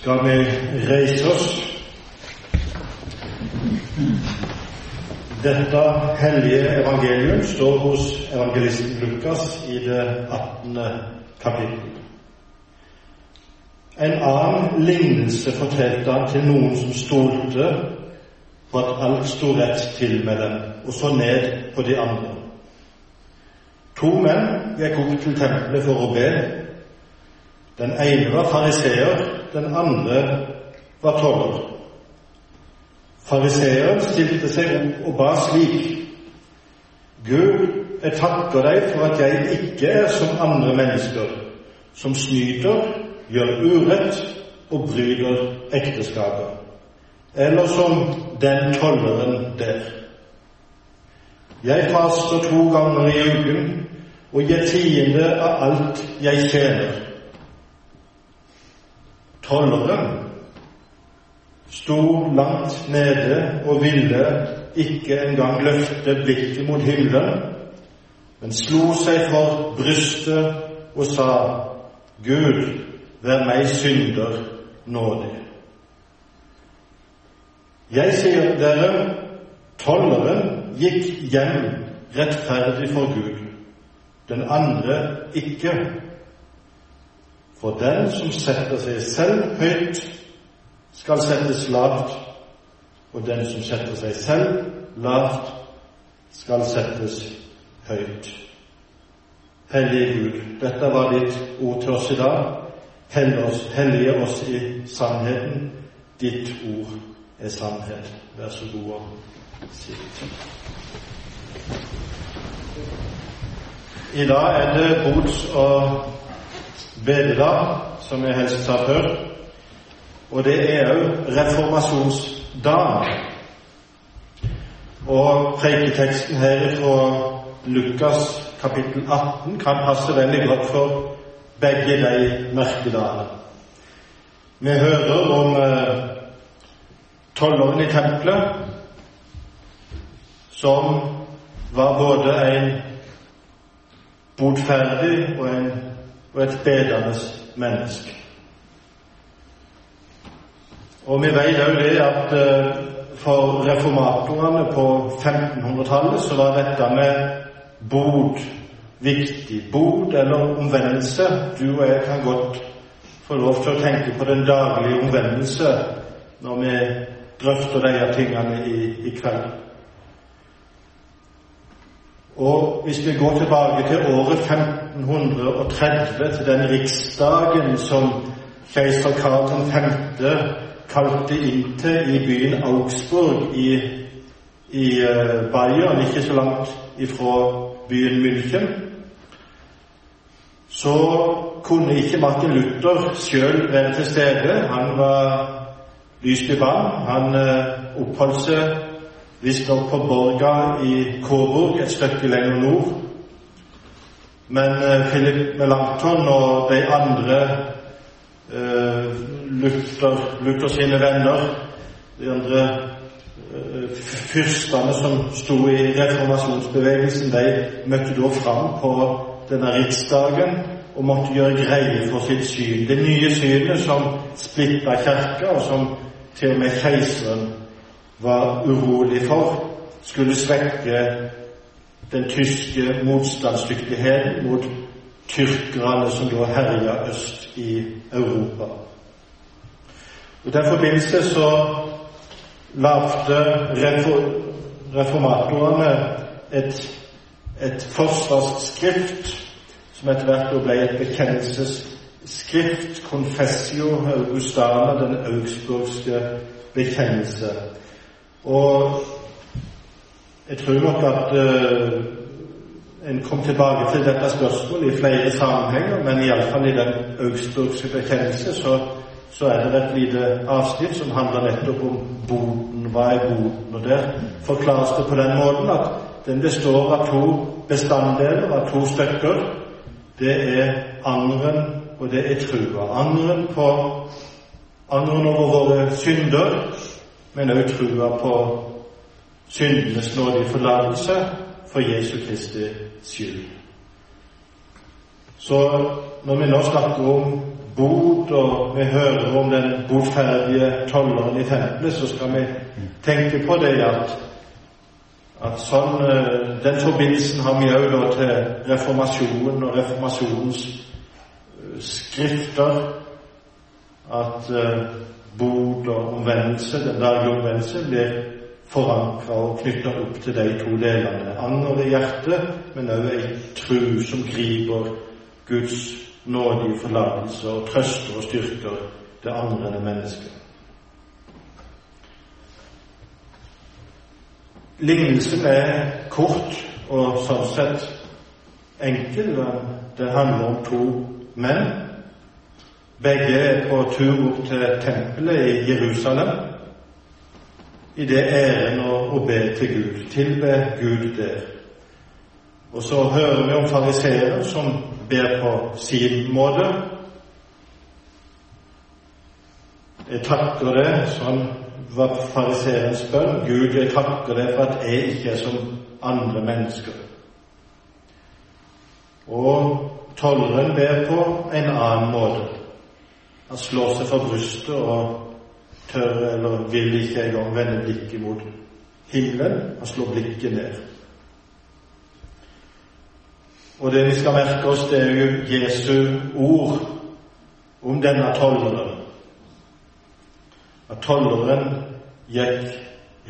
skal vi reise oss. Dette hellige evangelium står hos evangelisten Lukas i det 18. kapittel. En annen lignelse fortalte han til noen som stolte på at alt sto rett til med dem, og så ned på de andre. To menn gikk opp til tempelet for å be. Den ene var fariseer, den andre var toller. Fariseeren stilte seg opp og ba slik.: Gud, jeg takker deg for at jeg ikke er som andre mennesker, som snyter, gjør urett og bryter ekteskapet, eller som den tolleren der. Jeg faster to ganger i uken og gir tiende av alt jeg tjener. Tolleren sto langt nede og ville ikke engang løfte blikket mot himmelen, men slo seg for brystet og sa, Gud, vær meg synder nådig. Jeg sier dere, tolleren gikk hjem rettferdig for Gud, den andre ikke. For den som setter seg selv høyt, skal settes lavt, og den som setter seg selv lavt, skal settes høyt. Hellige Gud, dette var ditt ord til oss i dag. Hellige oss i sannheten. Ditt ord er sannhet. Vær så god og si det. I dag er det bots- og bededag, som jeg helst sa før. Og det er òg reformasjonsdag. Og preiketeksten her fra Lukas kapittel 18 kan passe veldig godt for begge de merkedagene. Vi hører om eh, tolleren i tempelet, som var både en botferdig og, en, og et bedende menneske. Og vi vet òg det at eh, for reformatorene på 1500-tallet så var dette med bod viktig. Bod eller omvendelse. Du og jeg kan godt få lov til å tenke på den daglige omvendelse når vi drøfter disse tingene i, i kveld. Og hvis vi går tilbake til året 1530, til den riksdagen som keiser Karl 5. kalte inn til i byen Augsburg i, i uh, Bayern, ikke så langt ifra byen München, så kunne ikke Martin Luther sjøl være til stede. Han var lyst i vann. Han uh, oppholdt seg visstnok på Borga i Kåburg, et stykke lenger nord. Men uh, Philip Melanchthon og de andre eh, Luther, Luther sine venner, de andre eh, fyrstene som sto i reformasjonsbevegelsen, de møtte da fram på denne riksdagen og måtte gjøre greie for sitt syn. Det nye synet som splitta kirka, og som til og med keiseren var urolig for, skulle svekke den tyske motstandsdyktigheten mot tyrkerne som da herja øst i Europa. I den forbindelse så lagde reformatorene et, et forsvarsskrift som etter hvert ble et bekjennelsesskrift, Confessio Augustana, den augsburgske bekjennelse. Og jeg tror nok at uh, en kom tilbake til dette spørsmålet i flere sammenhenger, men iallfall i den augsburgske bekjennelse så, så, er det et lite avsnitt som handler nettopp om boden. Hva er boten? Og Der forklares det på den måten at den består av to bestanddeler, av to stykker. Det er angeren, og det er trua. Angeren på angeren over våre synder men også trua på syndenes nådige forlatelse for Jesu Kristi skyld. Så når vi nå snakker om bod, og vi hører om den botferdige tolleren i tempelet, så skal vi tenke på det at, at sånn, eh, den forbindelsen har vi òg til reformasjonen og reformasjonens eh, skrifter. At uh, bod og omvendelse, den daglige omvendelse, blir forankra og knytta opp til de to delene. Anger i hjertet, men òg ei tru som griper Guds nådige forlatelse og trøster og styrker det angrende mennesket. Lignelsen er kort og sånn sett enkel. Det handler om to menn. Begge er på tur opp til tempelet i Jerusalem i det æren å be til Gud, tilbe Gud der. Og så hører vi om fariseere som ber på sin måte. Jeg takker det, sånn var fariseerens bønn. Gud, jeg takker deg for at jeg ikke er som andre mennesker. Og tolleren ber på en annen måte. Han slår seg for brystet og tør eller vil ikke engang vende blikket mot himmelen. Han slår blikket ned. Og det vi skal merke oss, det er jo Jesu ord om denne tolleren. At tolleren gikk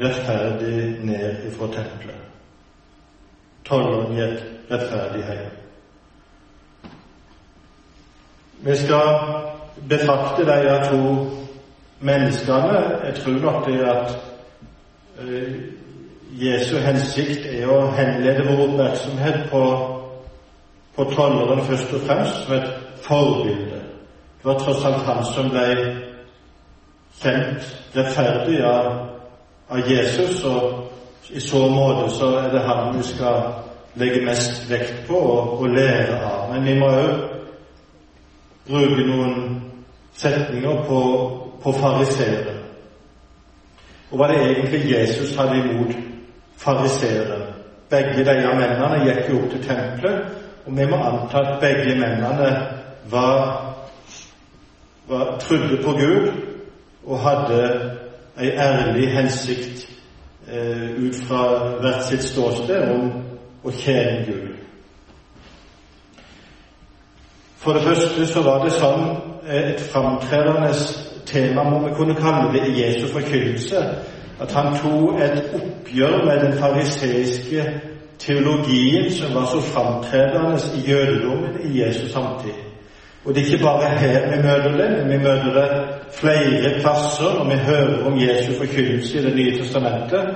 rettferdig ned ifra tempelet. Tolleren gikk rettferdig hjem. Vi skal betrakte de to menneskene. Jeg tror nok det at uh, Jesu hensikt er å henlede vår oppmerksomhet på på tolleren først og fremst som et forbilde. Det var tross alt han som ble kjent rettferdig av, av Jesus, og i så måte så er det han vi skal legge mest vekt på og lære av. Men vi må òg bruke noen setninger på, på fariseere. Og hva det egentlig Jesus hadde imot fariseere. Begge de mennene gikk jo opp til tempelet og vi må anta at begge mennene var, var trodde på Gud og hadde ei ærlig hensikt eh, ut fra hvert sitt ståsted om å tjene Gud. For det første så var det sånn eh, et framtredende tema, må vi kunne kalle det, i Jesu forkynnelse, at han tok et oppgjør med den fariseiske teologien som var så framtredende i jødedommen i Jesus samtid. Og det er ikke bare her vi møter det, men vi møter det flere plasser når vi hører om Jesu forkynnelse i Det nye testamentet,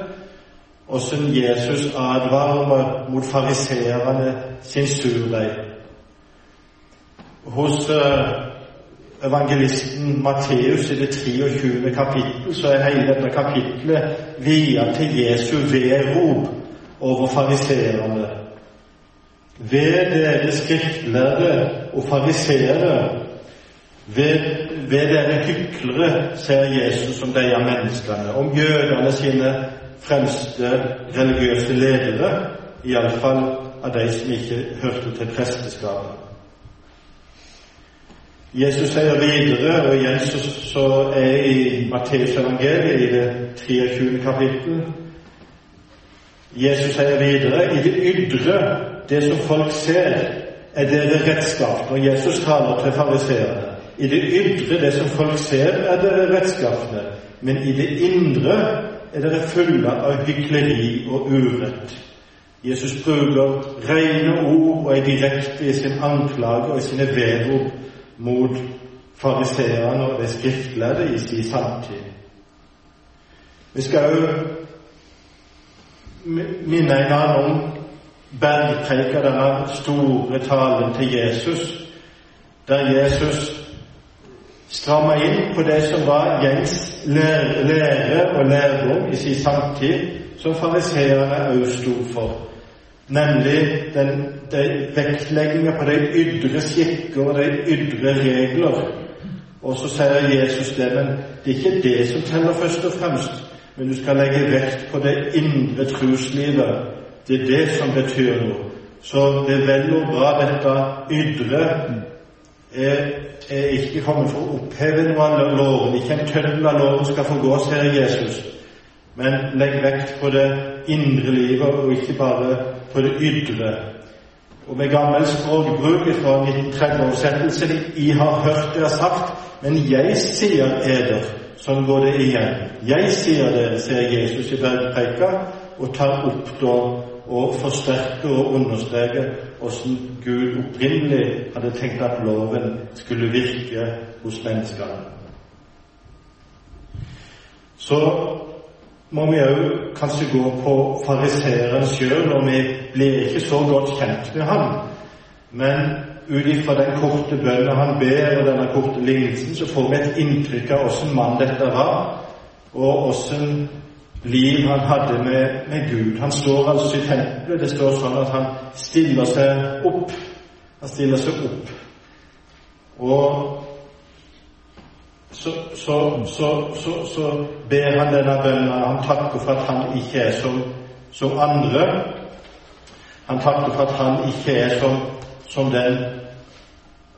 hvordan Jesus advarer mot fariseerne sin surdeig. Hos uh, evangelisten Matteus i det 23. kapittel så er hele dette kapittelet viet til Jesu vedrop over fariseerne. Ved dere skriftlærde og fariseere, ved, ved dere hyklere, ser Jesus om disse menneskene, om jødene sine fremste religiøse ledere, iallfall av de som ikke hørte til presteskapet. Jesus sier videre, og igjen så, så er i Matteus evangeliet i det 23. kapittel Jesus sier videre i det ydre, det som folk ser, er dere redskap. Når Jesus taler til fariseerne. I det ydre, det som folk ser, er dere redskapene. Men i det indre er dere fulle av hykleri og urett. Jesus bruker rene ord og er direkte i sin anklage og i sine vedord mot fariseerne og de skriftlærde i sin samtid. Vi skal òg minne en annen om bergpreika, denne store talen til Jesus, der Jesus stramma inn på det som var gjengs lære og lærdom i sin samtid, som fariseerne òg sto for. Nemlig den, den vektlegginga på de ydre skikker og de ydre regler. Og så sier Jesus det, men det er ikke det som teller først og fremst men du skal legge vekt på det indre troslivet. Det er det som betyr noe. Så det er vel og bra dette ydre er, er ikke kommet for å oppheve noe av loven. Ikke en tøddel av loven skal forgås, her i Jesus. Men legg vekt på det indre livet, og ikke bare på det ytre. Og med gammel språkbruk fra 1930-oversettelsen I har hørt det sagt, men jeg sier eder. Sånn går det igjen. Jeg sier det, sier Jesus i bergpreika, og tar opp da og forsterker og understreker hvordan Gud opprinnelig hadde tenkt at loven skulle virke hos menneskene. Så må vi òg kanskje gå på fariseeren sjøl, og vi blir ikke så godt kjent med ham. Men ut ifra den korte bønnen han ber, og denne korte lignelsen, så får vi et inntrykk av åssen mann dette var, og åssen liv han hadde med, med, Gud. Han står altså i tempelet. Det står sånn at han stiller seg opp. Han stiller seg opp. Og så, så, så, så ber han denne bønnen. Han takker for at han ikke er som, som andre. Han takker for at han ikke er som, som den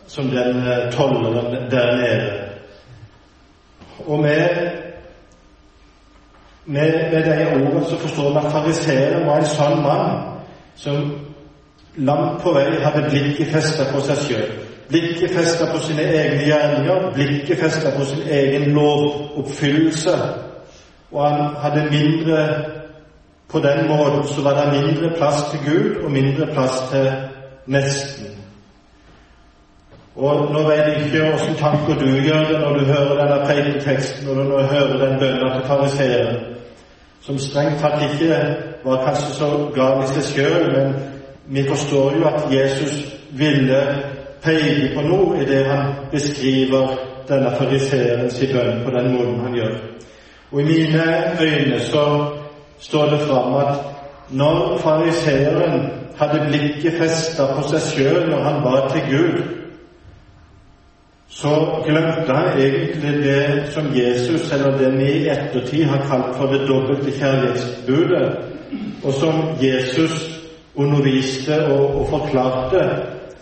som den eh, tolleren der nede. Og med med, med de ordene så forstår vi at fariseeren var en sann mann som langt på vei hadde blikket festet på seg sjøl. Blikket festa på sine egne gjerninger, blikket festa på sin egen lovoppfyllelse. Og han hadde mindre På den måten så var det mindre plass til Gud og mindre plass til nesten. Og nå vet jeg ikke åssen tanker du gjør det når du hører denne preiketeksten, og når du hører den bønna til fariseeren som strengt tatt ikke var kanskje så gal i seg sjøl, men vi forstår jo at Jesus ville peke på noe i det han beskriver denne fariseerens bønn på den måten han gjør. Og i mine øyne så står det fram at når fariseeren hadde blikket festa på seg sjøl når han ba til Gud, så glemte han egentlig det som Jesus, eller det vi i ettertid har kalt for det dobbelte kjærlighetsbudet, og som Jesus underviste og, og forklarte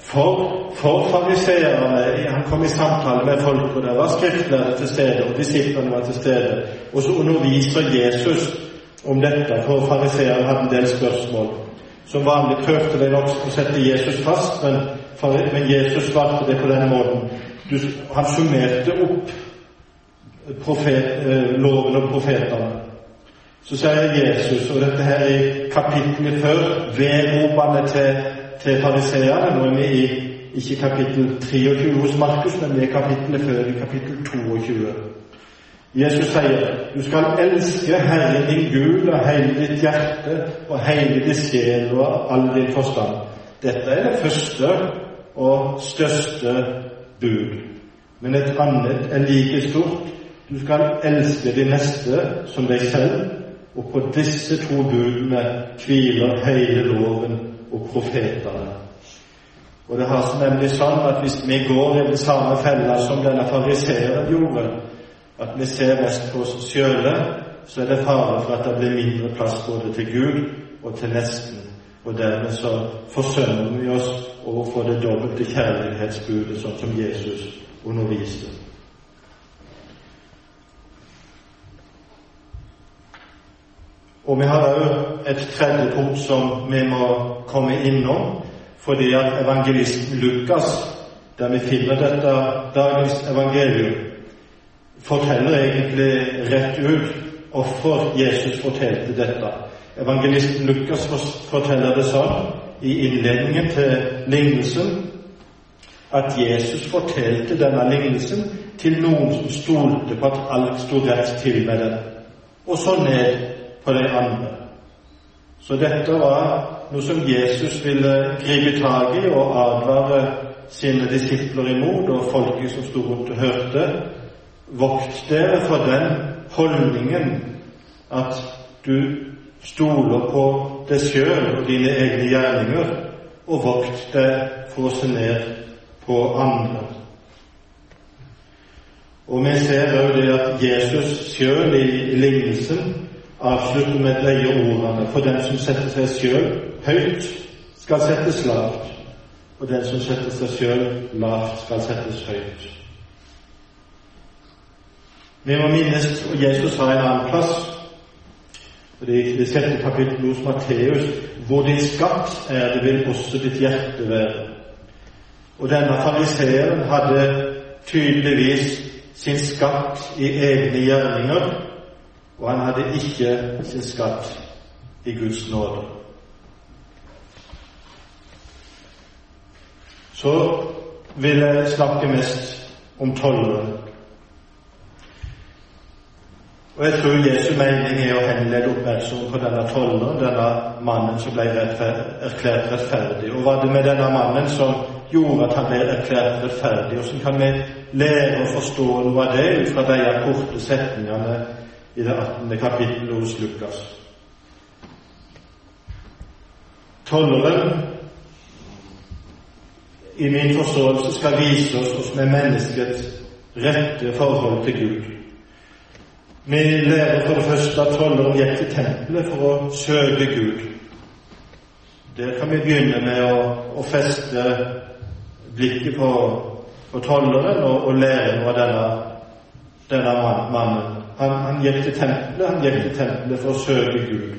for, for fariseerne. Han kom i samtale med folk, og der var skriftlærere til stede, og disiplene var til stede. Og så underviser Jesus om dette, for fariseerne hadde en del spørsmål. Som vanlig prøvde de nok å sette Jesus fast, men, men Jesus svarte det på den måten du, han summerte opp profet, eh, loven og profetene. Så sier Jesus, og dette her i kapittelet før, vedropende til, til fariseerne Nå er vi i ikke kapittel 23 hos Markus, men det er kapittelet før, i kapittel 22. Jesus sier du skal elske Herren din Gud av hele ditt hjerte og hele ditt sjel og all din forstand. Dette er det første og største bud. Men et annet er like stort. Du skal elske de neste som deg selv. Og på disse to budene hviler hele loven og profetene. Og det har nemlig sånn at hvis vi går i den samme fella som denne fariseeren gjorde, at vi ser mest på oss sjøle, så er det fare for at det blir mindre plass både til Gud og til nesten. Og dermed så forsømmer vi oss overfor det dobbelte kjærlighetsbudet, sånn som Jesus underviste. Og vi har òg et tredje punkt som vi må komme innom, fordi at evangelisten Lukas, der vi finner dette dagens evangelium, forteller egentlig rett ut hvorfor Jesus fortalte dette. Evangelisten Lukas forteller det sånn i innledningen til lignelsen at Jesus fortalte denne lignelsen til noen som stolte på at alt sto rett til med den, og så ned på de andre. Så dette var noe som Jesus ville gripe tak i og advare sine disipler imot, og folket som sto rundt og hørte. Vokt dere for den holdningen at du stoler på deg sjøl og dine egne gjerninger, og vokt deg for å se ned på andre. Og vi ser òg det at Jesus sjøl i, lignelsen avslutter med å ordene For den som setter seg sjøl høyt, skal settes lavt, og den som setter seg sjøl lavt, skal settes høyt. Vi må minnes og Jesus sa en annen plass, og det er i det sjette kapittelet hos Matteus, hvor din skatt er, det vil også ditt hjerte være. Og denne fariseeren hadde tydeligvis sin skatt i egne gjerninger, og han hadde ikke sin skatt i Guds nåde. Så vil jeg snakke mest om tolveren. Og jeg tror Jesu mening er å henlede oppmerksomheten på denne tolleren, denne mannen som ble erklært rettferdig. Og hva det med denne mannen som gjorde at han ble erklært rettferdig? Hvordan kan vi lære å forstå noe av det ut fra de korte setningene i det 18. kapittelet hos Lukas? Tolleren i min forståelse skal vise oss hvordan er menneskets rette forhold til Gud. Vi lærer for det første at tolleren gikk til tempelet for å søke Gud. Der kan vi begynne med å, å feste blikket på, på tolleren og, og, lære av denne, denne mannen. Han, han, gikk til tempelet han gikk til tempelet for å søke Gud.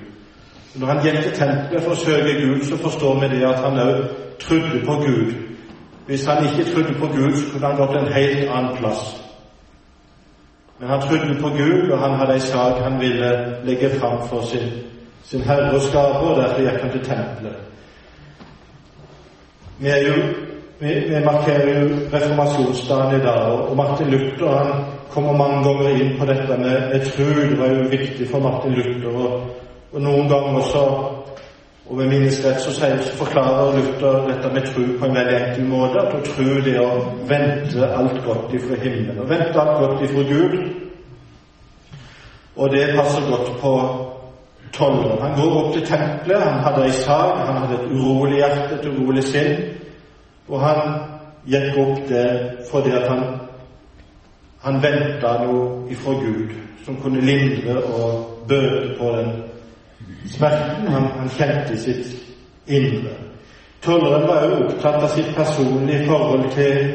Når han gikk til tempelet for å søke Gud, så forstår vi det at han òg trodde på Gud. Hvis han ikke trodde på Gud, så kunne han gått en helt annen plass. Men han trodde på Gud, og han hadde ei sak han ville legge fram for sin, sin herre og skaper, og derfor gikk han til tempelet. Vi, jo, vi, vi markerer jo reformasjonsdagen i dag, og Martin Luther han kommer mange ganger inn på dette med, med tro. Det var jo viktig for Martin Luther. Og, og noen ganger så og ved minnes rett så, så forklarer Luther dette med tro på en veldig enkel måte. At å tro det å vente alt godt ifra himmelen. Å vente alt godt ifra Gud. Og det passer godt på tolveren. Han går opp til tempelet. Han hadde ei sag. Han hadde et urolig hjerte, et urolig sinn. Og han gikk opp der fordi at han, han venta noe ifra Gud som kunne lindre og bøte på den Smerten han, han kjente i sitt indre. Tolleren var jo opptatt av sitt personlige forhold til,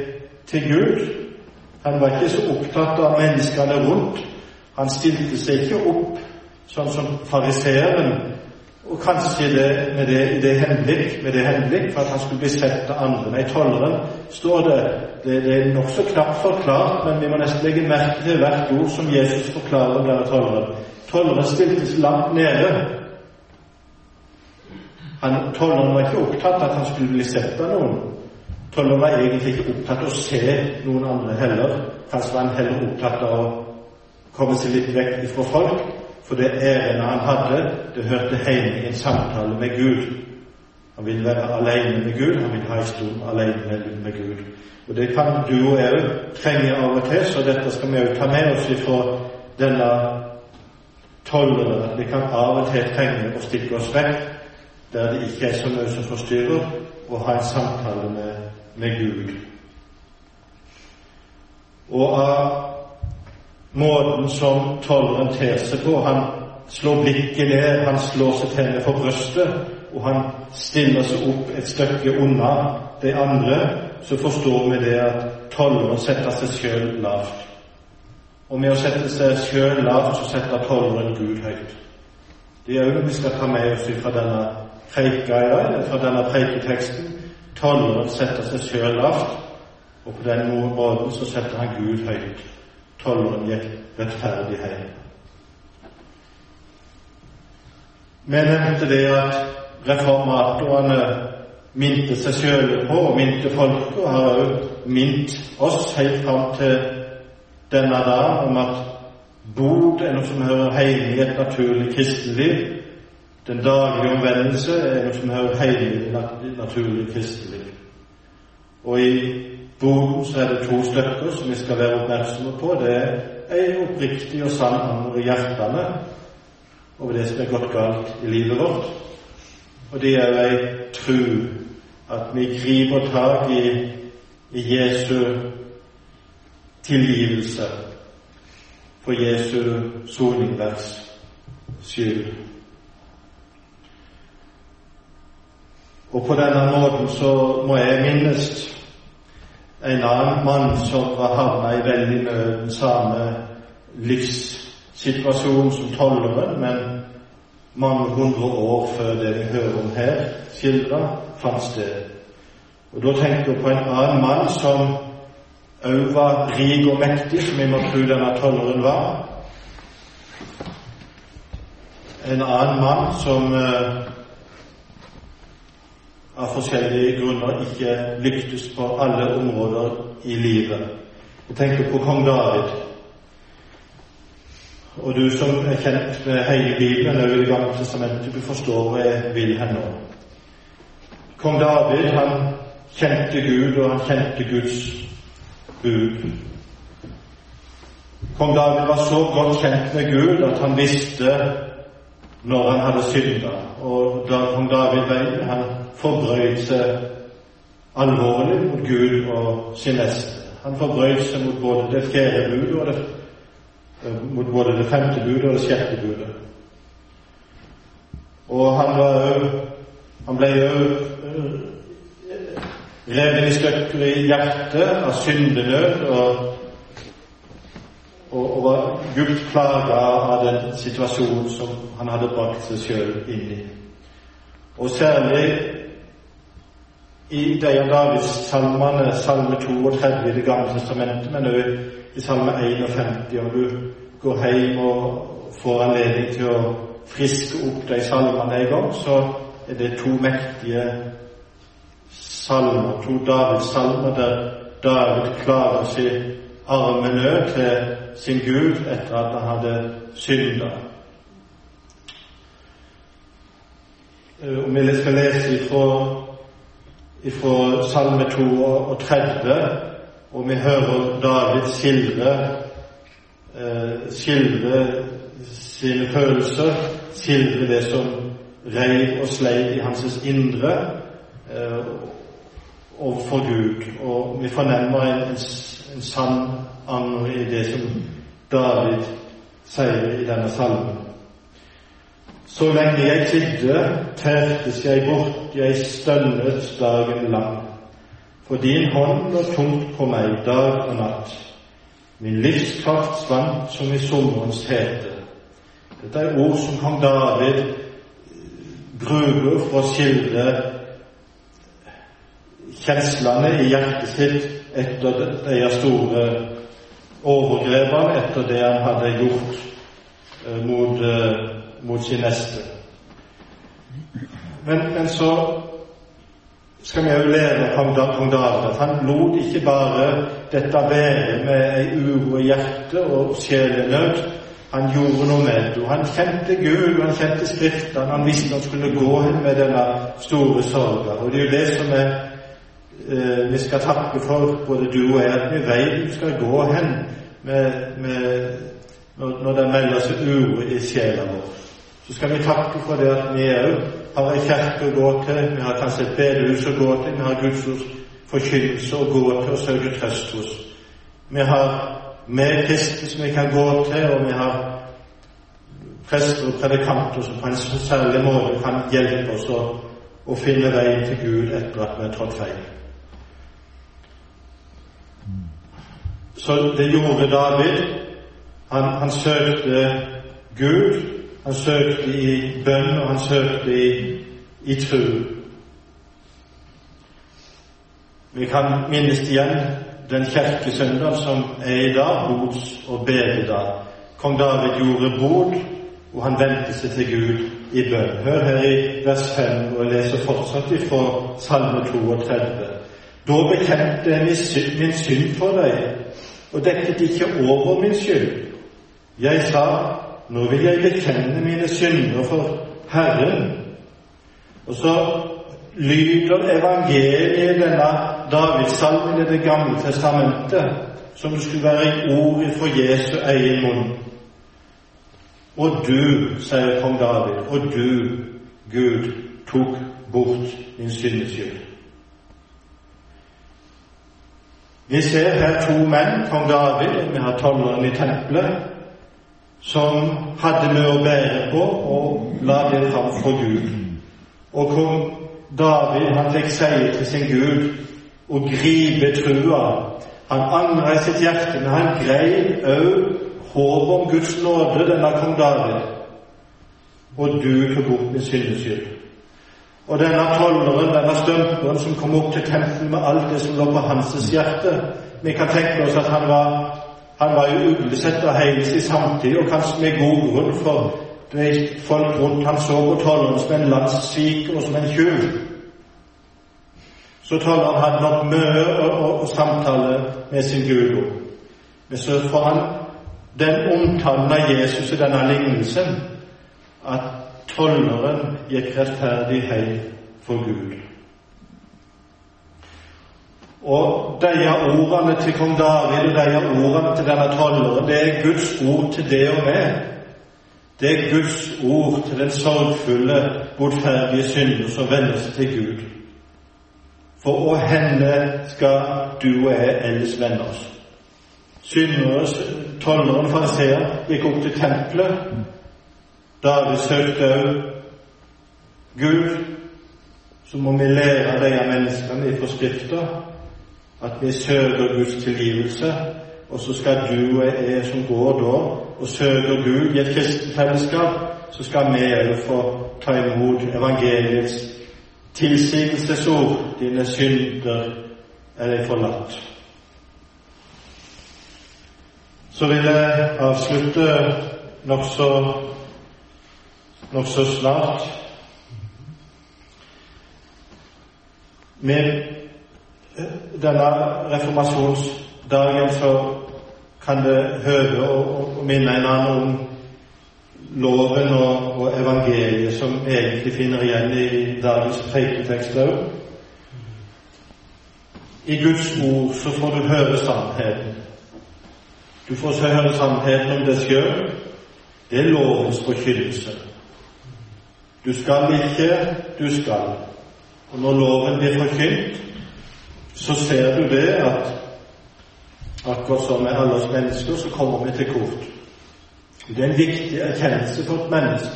til Gud. Han var ikke så opptatt av menneskene rundt. Han stilte seg ikke opp sånn som fariseeren, og kanskje det, med det, det henblikk, med det henblikk for at han skulle bli sett av andre. Nei, tolleren står det Det, det er nokså knapt forklart, men vi må nesten legge merke til hvert ord som Jesus forklarer om denne tolleren. Tolleren stiltes langt nede han, Tolleren var ikke opptatt av at han skulle bli sett av noen. Tolleren var egentlig ikke opptatt av å se noen andre heller. Kanskje var han heller opptatt av å komme seg litt vekk fra folk. For det ærendet han hadde, det hørte hjemme i en samtale med Gud. Han ville være alene med Gud, han ville ha en stund alene med Gud. Og Det kan du og jeg trenge av og til, så dette skal vi òg ta med oss ifra denne tolleren. Vi kan av og til trenge å stikke oss vekk der det ikke er så mye som forstyrrer, å ha en samtale med, med Gud. Og av måten som tolleren ter seg på Han slår blikket ned, han slår seg til for brystet, og han stiller seg opp et stykke unna de andre, så forstår vi det at tolleren setter seg sjøl lavt. Og med å sette seg sjøl lavt, så setter tolleren Gud høyt. Det er òg vi skal ta med oss fra denne preika fra denne preiketeksten. Tolleren setter seg sjøl lavt, og på den måten så setter han Gud høyt. Tolleren gikk rettferdig hjem. Vi nevnte det at reformatorene minte seg sjøl på, og minte folket, og har òg mint oss helt fram til denne dagen om at bod er noe som hører hjemme i et naturlig kristenliv. Den daglige omvendelse er noe som hører hjemme i naturlig kristenliv. Og i boden så er det to stykker som vi skal være oppmerksomme på. Det er ei oppriktig og sann anger i hjertene over det som er gått galt i livet vårt. Og det er ei tru at vi griper tak i, i Jesu tilgivelse for Jesu soningverks skyld. Og på denne måten så må jeg minnes en annen mann som var havna i veldig nød, den samme livssituasjon som tolleren, men mange hundre år før det vi hører om her, skildra, fant sted. Og Da tenker jeg på en annen mann som òg var rik og mektig, som vi må tro denne tolleren var. En annen mann som uh, av forskjellige grunner ikke lyktes på alle områder i livet. Jeg tenker på kong David. Og du som er kjent med hele Bibelen og Det gamle testamentet, du forstår hva jeg vil her nå. Kong David han kjente Gud, og han kjente Guds bud. Kong David var så godt kjent med Gud at han visste når han hadde synda. Og da kong David veien, han forbrøt seg alvorlig mot Gud og sin neste. Han forbrøt seg mot både det fjerde budet og det, eh, mot både det femte budet og det sjette budet. Og han var Han ble òg revet i stykker i hjertet av syndenød og, og, og var dypt plaga av den situasjonen som han hadde brakt seg sjøl inn i. Og særlig i de av Davids salmene, salme 32 i Det gamle testamentet, men òg i salme 51. Om du går hjem og får anledning til å friske opp de salmene en gang, så er det to mektige salmer, to Davids salmer, der David klarer sin arme nød til sin Gud etter at han hadde synda. Eh, om vi skal lese ifra, ifra Salme 32, og vi hører David skildre eh, skildre sine følelser, skildre det som reiv og sleiv i hans indre, eh, overfor Gud. Og vi fornemmer en, en, en sann anger i det som David sier i denne salmen. Så lenge jeg tidde, tertes jeg bort, jeg stønnet dagen lang. For din hånd lå tungt på meg dag og natt. Min livskraft svant som i sommerens hete. Dette er ord som kong David bruker for å skildre kjenslene i hjertet sitt etter de store overgrepene, etter det han hadde gjort eh, mot, eh, mot, sin neste. Men, men så skal vi òg lære kong David at han lot ikke bare dette være med ei uro i hjertet og sjelenød. Han gjorde noe med det. Han kjente Gud, og han kjente Skriftene. Han visste han skulle gå hen med denne store sorgen. Og det er jo det som er eh, vi skal takke for, både du og jeg, at vi vet vi skal gå hen med, med, når, når det melder seg uro i sjela vår. Så skal vi takke for det at vi òg har en kirke å gå til, vi har kanskje et bedehus å gå til, vi har Guds forkynnelse å gå til og søke trøst hos. Vi har med kristne som vi kan gå til, og vi har prester og predikanter som på en særlig måte kan hjelpe oss å, å finne veien til Gud etter at vi har trådt feil. Så det gjorde David. Han, han søkte Gud, han søkte i bønn, og han søkte i, i tro. Vi kan minnes igjen den kirkesøndag som er i dag, bods- og bededag. Kong David gjorde bod, og han vendte seg til Gud i bønn. Hør her i vers 5, og jeg leser fortsatt fra Salme 32. Da bekjente jeg min synd for deg, og dekket ikke over min skyld. Jeg sa, nå vil jeg bekjenne mine synder for Herren. Og så lyder evangeliet denne Davidssalmen i Det gamle testamentet som skulle være i ord for Jesu egen munn. Og du, sier kong David, og du, Gud, tok bort min syndeskyld. Vi ser her to menn, kong David vi har tolleren i tempelet, som hadde med å bære på og la det fram for Gud. Og kong David han fikk seie til sin Gud og gripe trua. Han angra i sitt hjerte, men han greip òg håpet om Guds nåde, denne kong David. Og du tok bort min syndeskyld. Og denne tolleren, denne stømperen som kom opp til tempelet med alt det som lå på hans hjerte Vi kan tenke oss at han var han var jo uglesett av hele sin samtid, og kanskje med god grunn, for vet, folk rundt han så på tolleren som en landssviker og som en tjuv. Så tolleren hadde nok mye å, å, å samtale med sin Gud om. Men så får han den omtalen av Jesus i denne lignelsen at tolleren gikk rettferdig hjem for Gud. Og de ordene til kong David og de ordene til denne tolleren, det er Guds ord til det og meg. Det er Guds ord til den sorgfulle, botferdige synder som vender seg til Gud. For å henne skal du og jeg ellers vende oss. Syndere, tolleren, fariseeren, gikk opp til tempelet. David søkte òg Gud. Så må vi lære av menneskene i forskrifter at vi søker Guds tilgivelse, og så skal du og jeg som går da og søker Gud i et kristent fellesskap, så skal vi òg få ta imot evangeliets tilsigelsesord. Dine synder er forlatt. Så vil jeg avslutte nokså nokså snart med denne reformasjonsdagen så kan det høre og, minne en annen om loven og, og, evangeliet som egentlig finner igjen i dagens preiketekst òg. I Guds ord så får du høre sannheten. Du får høre sannheten om deg sjøl. Det er lovens forkynnelse. Du skal ikke, du skal. Og når loven blir forkynt, så ser du det at akkurat som med alle oss mennesker, så kommer vi til kort. Det er en viktig erkjennelse for et menneske.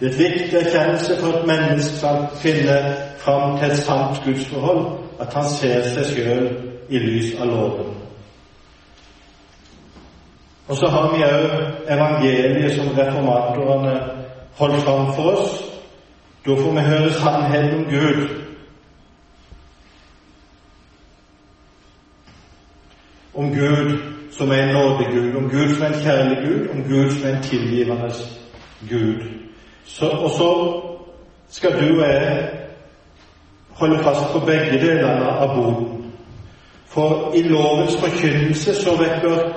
Det er en viktig erkjennelse for et menneske som finner fram til et sant gudsforhold, at han ser seg sjøl i lys av loven. Og så har vi òg evangeliet som reformatorene holdt fram for oss. Da får vi høre sannheten om Gud om Gud som er en nådegud, om Gud som er en kjærlig Gud, om Gud som er en tilgivende Gud. Så, og så skal du og jeg holde fast på begge delene av boden. For i lovens forkynnelse så vekker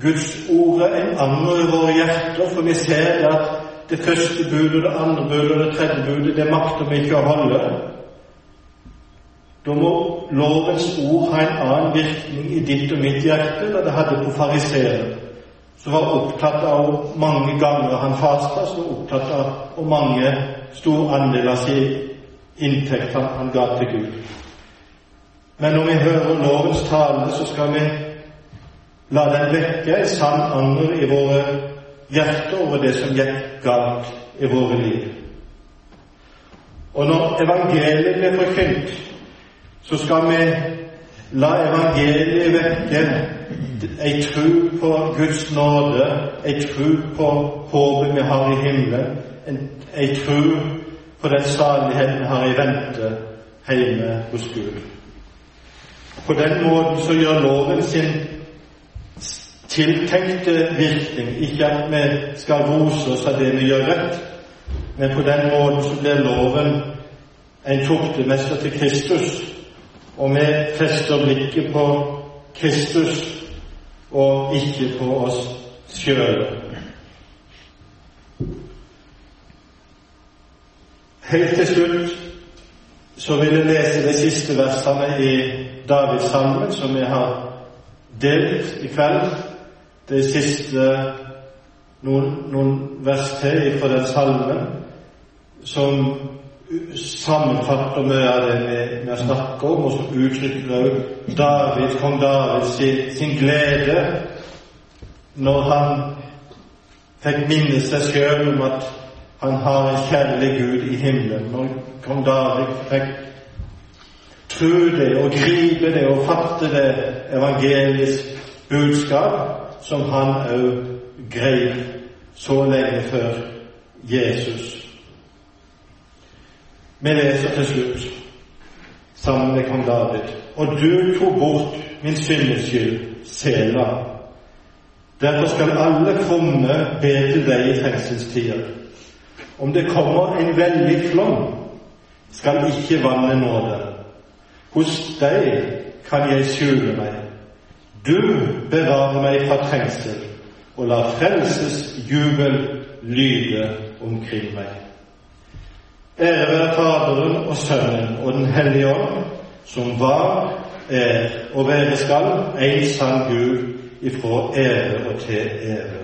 Guds ordet en anger i våre hjerter, for vi ser at det første budet, det andre budet og det tredje budet, det makter vi ikke å holde. Da må lovens ord ha en annen virkning i ditt og mitt hjerte enn det hadde på fariseeren, som var opptatt av mange ganger han fasta, som var opptatt av hvor mange stor andel av sin inntekt han, ga til Gud. Men når vi hører lovens tale, så skal vi la den vekke en sann anger i våre hjerter over det som gikk galt i våre liv. Og når evangeliet blir forkynt, så skal vi la evangeliet vekke ei tru på Guds nåde, ei tru på håpet vi har i himmelen, ei tru på den saligheten vi har i vente hjemme hos Gud. På den måten så gjør loven sin tiltenkte virkning. Ikke at vi skal rose oss av det vi gjør rett, men på den måten så blir loven en tuktemester til Kristus og vi fester blikket på Kristus og ikke på oss sjøl. Helt til slutt så vil jeg lese de siste versene i Davidssalmen, som vi har delt i kveld. De siste noen, noen vers til fra den salmen, som sammenfatter mye av det vi, har snakket om, og som uttrykker David, kong David sin, sin, glede når han fikk minne seg sjøl om at han har en kjærlig Gud i himmelen. Når kong David fikk tro det og gripe det og fatte det evangelisk budskap som han òg greip så lenge før Jesus. Vi leser til slutt sammen med kong David. Og du tok bort min syndes skyld, Sela. Derfor skal alle krumme be til deg i fengselstida. Om det kommer en veldig flom, skal ikke vannet nå det. Hos deg kan jeg skjule meg. Du bevarer meg fra trengsel og lar frelsesjubel lyde omkring meg. Ære være Faderen og Sønnen og Den hellige ånd, som var, er og være skal, en sann Gud ifra ære og til ære.